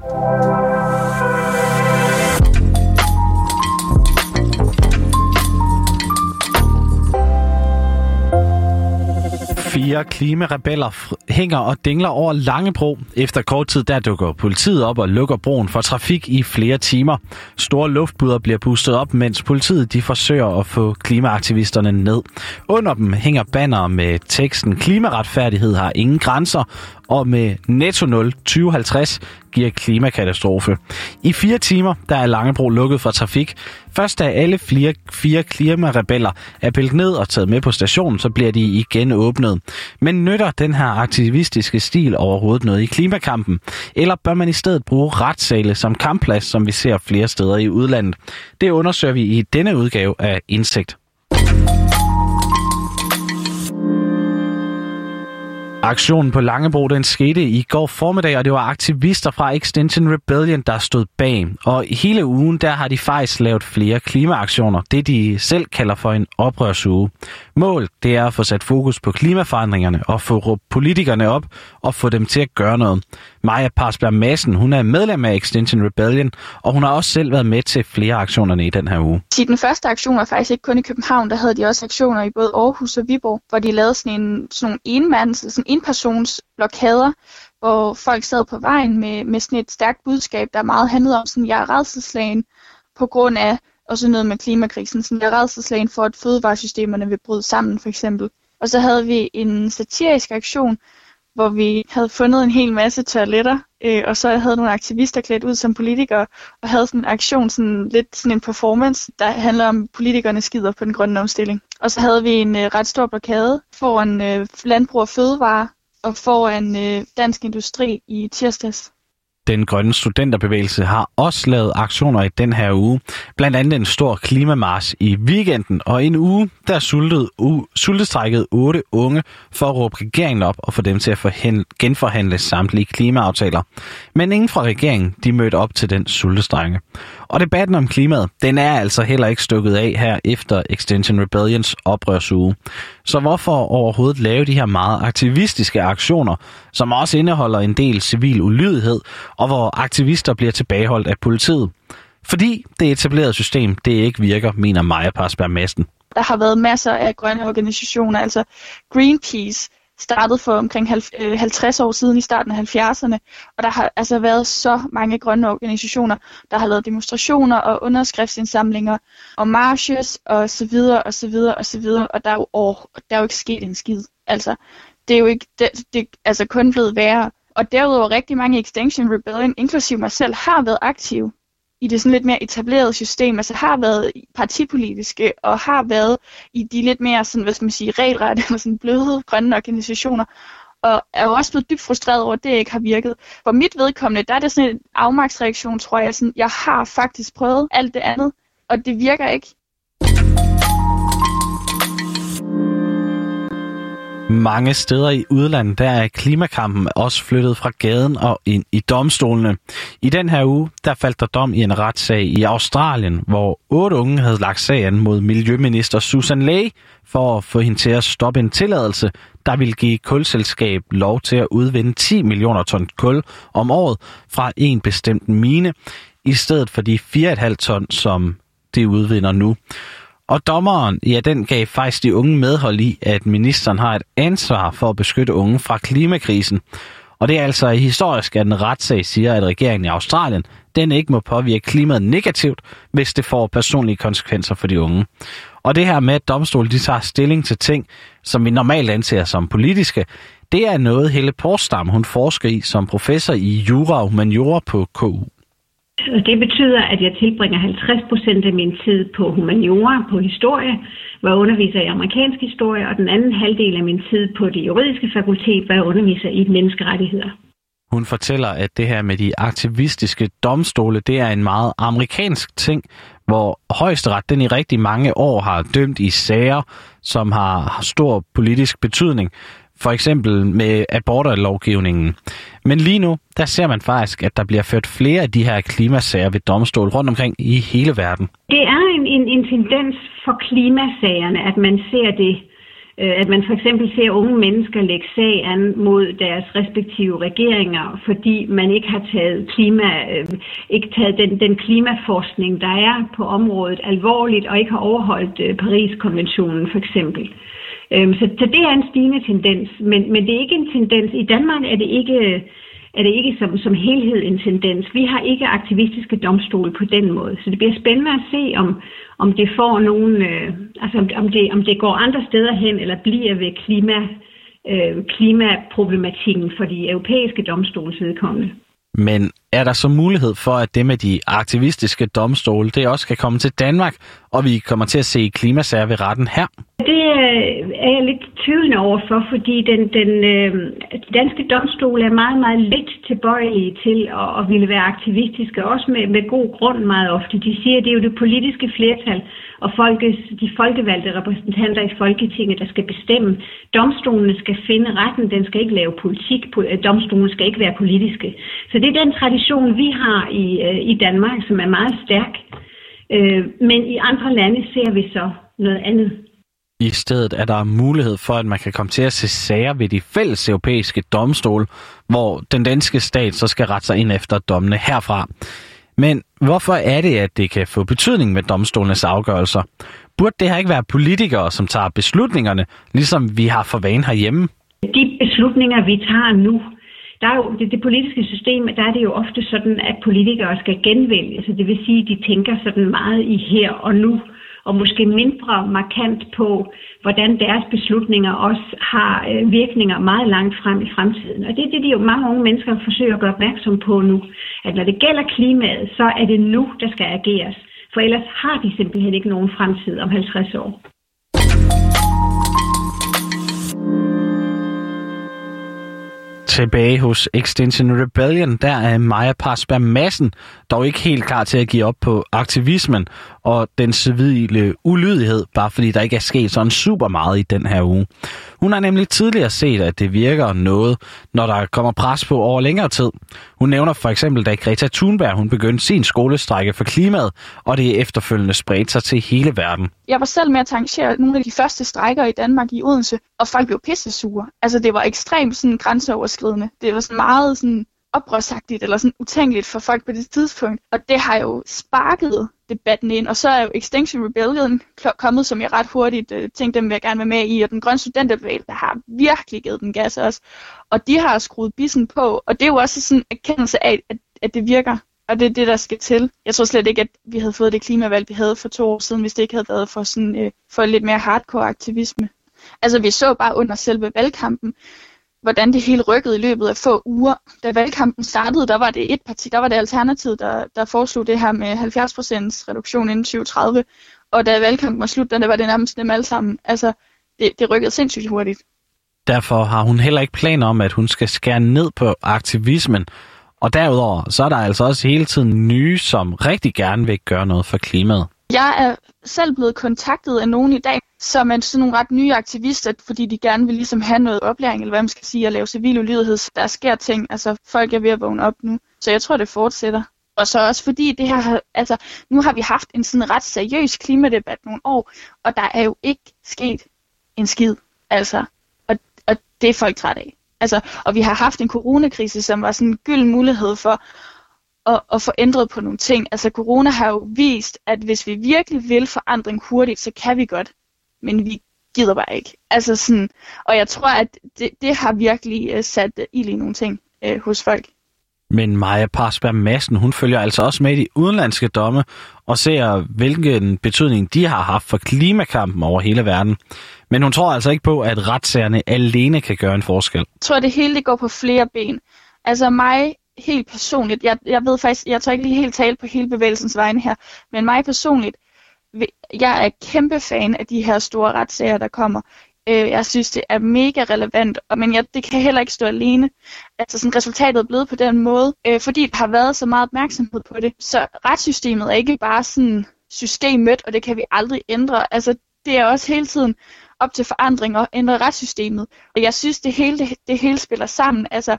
Fire klimarebeller hænger og dingler over Langebro. Efter kort tid der dukker politiet op og lukker broen for trafik i flere timer. Store luftbuder bliver pustet op, mens politiet de forsøger at få klimaaktivisterne ned. Under dem hænger banner med teksten Klimaretfærdighed har ingen grænser, og med netto 0 2050 giver klimakatastrofe. I fire timer der er Langebro lukket for trafik. Først da alle fire, fire klimarebeller er pillet ned og taget med på stationen, så bliver de igen åbnet. Men nytter den her aktivistiske stil overhovedet noget i klimakampen? Eller bør man i stedet bruge retssale som kampplads, som vi ser flere steder i udlandet? Det undersøger vi i denne udgave af Indsigt. Aktionen på Langebro den skete i går formiddag, og det var aktivister fra Extinction Rebellion, der stod bag. Og i hele ugen, der har de faktisk lavet flere klimaaktioner, det de selv kalder for en oprørsuge. Mål, det er at få sat fokus på klimaforandringerne og få råbt politikerne op og få dem til at gøre noget. Maja Parsberg Madsen, hun er medlem af Extinction Rebellion, og hun har også selv været med til flere aktionerne i den her uge. I den første aktion var faktisk ikke kun i København, der havde de også aktioner i både Aarhus og Viborg, hvor de lavede sådan en sådan en enmands, sådan enpersons blokader, hvor folk sad på vejen med, med sådan et stærkt budskab, der meget handlede om sådan, jeg er redselslagen på grund af og så noget med klimakrisen. Sådan, jeg er redselslagen for, at fødevaresystemerne vil bryde sammen, for eksempel. Og så havde vi en satirisk aktion, hvor vi havde fundet en hel masse toiletter, øh, og så havde nogle aktivister klædt ud som politikere, og havde sådan en aktion, sådan lidt sådan en performance, der handler om politikerne skider på den grønne omstilling. Og så havde vi en øh, ret stor blokade foran øh, Landbrug og Fødevare og foran øh, Dansk Industri i tirsdags. Den grønne studenterbevægelse har også lavet aktioner i den her uge. Blandt andet en stor klimamars i weekenden, og en uge, der sultede, u, otte unge for at råbe regeringen op og få dem til at forhen, genforhandle samtlige klimaaftaler. Men ingen fra regeringen, de mødte op til den sultestrække. Og debatten om klimaet, den er altså heller ikke stukket af her efter Extinction Rebellions oprørsuge. Så hvorfor overhovedet lave de her meget aktivistiske aktioner, som også indeholder en del civil ulydighed, og hvor aktivister bliver tilbageholdt af politiet? Fordi det etablerede system, det ikke virker, mener Maja Parsberg Madsen. Der har været masser af grønne organisationer, altså Greenpeace, startede for omkring 50 øh, år siden i starten af 70'erne, og der har altså været så mange grønne organisationer, der har lavet demonstrationer og underskriftsindsamlinger og marches og så videre og så videre og så videre, og der er jo, åh, der er jo ikke sket en skid. Altså, det er jo ikke, det, det altså kun blevet værre. Og derudover rigtig mange Extinction Rebellion, inklusive mig selv, har været aktive i det sådan lidt mere etablerede system, altså har været partipolitiske og har været i de lidt mere sådan, hvad skal man sige, regelrette eller sådan bløde grønne organisationer, og er jo også blevet dybt frustreret over, at det ikke har virket. For mit vedkommende, der er det sådan en afmagtsreaktion, tror jeg. Sådan, jeg har faktisk prøvet alt det andet, og det virker ikke. Mange steder i udlandet, der er klimakampen også flyttet fra gaden og ind i domstolene. I den her uge, der faldt der dom i en retssag i Australien, hvor otte unge havde lagt sagen mod miljøminister Susan Ley for at få hende til at stoppe en tilladelse, der ville give kulselskab lov til at udvinde 10 millioner ton kul om året fra en bestemt mine, i stedet for de 4,5 ton, som det udvinder nu. Og dommeren, ja, den gav faktisk de unge medhold i, at ministeren har et ansvar for at beskytte unge fra klimakrisen. Og det er altså historisk, at en retssag siger, at regeringen i Australien, den ikke må påvirke klimaet negativt, hvis det får personlige konsekvenser for de unge. Og det her med, at domstolen de tager stilling til ting, som vi normalt anser som politiske, det er noget Helle Porsdam, hun forsker i som professor i jura og humaniora på KU. Det betyder, at jeg tilbringer 50 procent af min tid på humaniora, på historie, hvor jeg underviser i amerikansk historie, og den anden halvdel af min tid på det juridiske fakultet, hvor jeg underviser i menneskerettigheder. Hun fortæller, at det her med de aktivistiske domstole, det er en meget amerikansk ting, hvor højesteret den i rigtig mange år har dømt i sager, som har stor politisk betydning for eksempel med aborterlovgivningen. Men lige nu, der ser man faktisk, at der bliver ført flere af de her klimasager ved domstol rundt omkring i hele verden. Det er en, en, en tendens for klimasagerne, at man ser det øh, at man for eksempel ser unge mennesker lægge sag an mod deres respektive regeringer, fordi man ikke har taget, klima, øh, ikke taget den, den klimaforskning, der er på området alvorligt, og ikke har overholdt øh, Paris-konventionen for eksempel. Øhm, så, så det er en stigende tendens, men, men det er ikke en tendens. I Danmark er det ikke er det ikke som, som helhed en tendens. Vi har ikke aktivistiske domstole på den måde, så det bliver spændende at se, om, om det får nogen, øh, altså om, om, det, om det går andre steder hen, eller bliver ved klima, øh, klimaproblematikken for de europæiske domstoles vedkommende. Men er der så mulighed for, at det med de aktivistiske domstole, det også kan komme til Danmark, og vi kommer til at se klimasager ved retten her? Det er jeg lidt tvivlende overfor, fordi den, den øh, danske domstol er meget, meget lidt tilbøjelige til at, at ville være aktivistiske, også med, med god grund meget ofte. De siger, at det er jo det politiske flertal og folkes, de folkevalgte repræsentanter i Folketinget, der skal bestemme. Domstolene skal finde retten, den skal ikke lave politik, øh, domstolen skal ikke være politiske. Så det er den tradition, vi har i, øh, i Danmark, som er meget stærk. Øh, men i andre lande ser vi så noget andet. I stedet er der mulighed for, at man kan komme til at se sager ved de fælles europæiske domstole, hvor den danske stat så skal rette sig ind efter dommene herfra. Men hvorfor er det, at det kan få betydning med domstolenes afgørelser? Burde det her ikke være politikere, som tager beslutningerne, ligesom vi har for vane herhjemme? De beslutninger, vi tager nu, der er jo, det, det politiske system, der er det jo ofte sådan, at politikere skal genvælge. Så det vil sige, at de tænker sådan meget i her og nu og måske mindre markant på, hvordan deres beslutninger også har øh, virkninger meget langt frem i fremtiden. Og det er det, de jo mange unge mennesker forsøger at gøre opmærksom på nu. At når det gælder klimaet, så er det nu, der skal ageres. For ellers har de simpelthen ikke nogen fremtid om 50 år. Tilbage hos Extinction Rebellion, der er Maja Parsberg Madsen dog ikke helt klar til at give op på aktivismen og den civile ulydighed, bare fordi der ikke er sket sådan super meget i den her uge. Hun har nemlig tidligere set, at det virker noget, når der kommer pres på over længere tid. Hun nævner for eksempel, da Greta Thunberg hun begyndte sin skolestrække for klimaet, og det efterfølgende spredte sig til hele verden. Jeg var selv med at arrangere nogle af de første strækker i Danmark i Odense, og folk blev pissesure. Altså det var ekstremt sådan grænseoverskridende. Det var sådan meget sådan oprørsagtigt eller sådan utænkeligt for folk på det tidspunkt. Og det har jo sparket debatten ind. Og så er jo Extinction Rebellion kommet, som jeg ret hurtigt øh, tænkte, dem vil jeg gerne være med i. Og den grønne studenterbevægelse har virkelig givet den gas også. Og de har skruet bissen på. Og det er jo også sådan en erkendelse af, at, at det virker. Og det er det, der skal til. Jeg tror slet ikke, at vi havde fået det klimavalg, vi havde for to år siden, hvis det ikke havde været for, sådan, øh, for lidt mere hardcore aktivisme. Altså vi så bare under selve valgkampen, hvordan det hele rykkede i løbet af få uger. Da valgkampen startede, der var det et parti, der var det Alternativet, der, der foreslog det her med 70% reduktion inden 2030. Og da valgkampen var slut, der var det nærmest dem alle sammen. Altså, det, det rykkede sindssygt hurtigt. Derfor har hun heller ikke planer om, at hun skal skære ned på aktivismen. Og derudover, så er der altså også hele tiden nye, som rigtig gerne vil gøre noget for klimaet. Jeg er selv blevet kontaktet af nogen i dag, som er sådan nogle ret nye aktivister, fordi de gerne vil ligesom have noget oplæring, eller hvad man skal sige, at lave civil ulydighed. Der sker ting, altså folk er ved at vågne op nu. Så jeg tror, det fortsætter. Og så også fordi det her, altså nu har vi haft en sådan ret seriøs klimadebat nogle år, og der er jo ikke sket en skid. Altså, og, og det er folk træt af. Altså, og vi har haft en coronakrise, som var sådan en gylden mulighed for at, at få ændret på nogle ting. Altså corona har jo vist, at hvis vi virkelig vil forandring hurtigt, så kan vi godt. Men vi gider bare ikke. Altså sådan, og jeg tror, at det, det har virkelig uh, sat uh, ild i nogle ting uh, hos folk. Men Maja Parsberg Madsen, hun følger altså også med i de udenlandske domme og ser, hvilken betydning de har haft for klimakampen over hele verden. Men hun tror altså ikke på, at retssagerne alene kan gøre en forskel. Jeg tror, at det hele det går på flere ben. Altså mig helt personligt, jeg, jeg ved faktisk, jeg tør ikke lige helt tale på hele bevægelsens vegne her, men mig personligt, jeg er kæmpe fan af de her store retssager, der kommer. Øh, jeg synes, det er mega relevant, og, men jeg, det kan heller ikke stå alene. Altså sådan, resultatet er blevet på den måde, øh, fordi der har været så meget opmærksomhed på det. Så retssystemet er ikke bare sådan systemet, og det kan vi aldrig ændre. Altså, det er også hele tiden op til forandring og ændre retssystemet. Og jeg synes, det hele, det, det hele spiller sammen. Altså,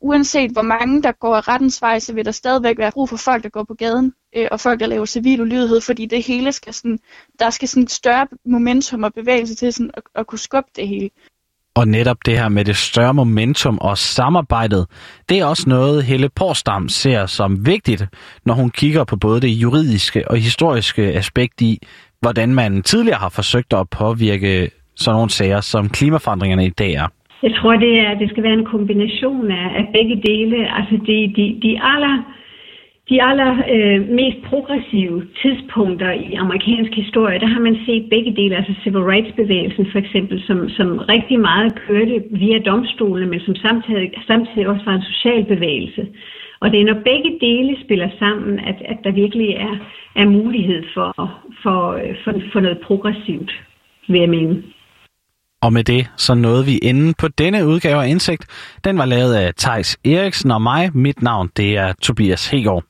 uanset hvor mange der går rettens vej, så vil der stadigvæk være brug for folk, der går på gaden, øh, og folk, der laver civil ulydighed, fordi det hele skal sådan, der skal sådan større momentum og bevægelse til sådan at, at kunne skubbe det hele. Og netop det her med det større momentum og samarbejdet, det er også noget, Helle Porsdam ser som vigtigt, når hun kigger på både det juridiske og historiske aspekt i, hvordan man tidligere har forsøgt at påvirke sådan nogle sager, som klimaforandringerne i dag er. Jeg tror, det, er, det skal være en kombination af, af begge dele. Altså de, de, de aller, de aller øh, mest progressive tidspunkter i amerikansk historie, der har man set begge dele, altså civil rights bevægelsen for eksempel, som, som rigtig meget kørte via domstolene, men som samtidig, samtidig også var en social bevægelse. Og det er når begge dele spiller sammen, at, at der virkelig er, er mulighed for, for, øh, for, for noget progressivt, vil jeg mene. Og med det, så nåede vi inden på denne udgave af Indsigt. Den var lavet af Tejs Eriksen og mig. Mit navn, det er Tobias Hegård.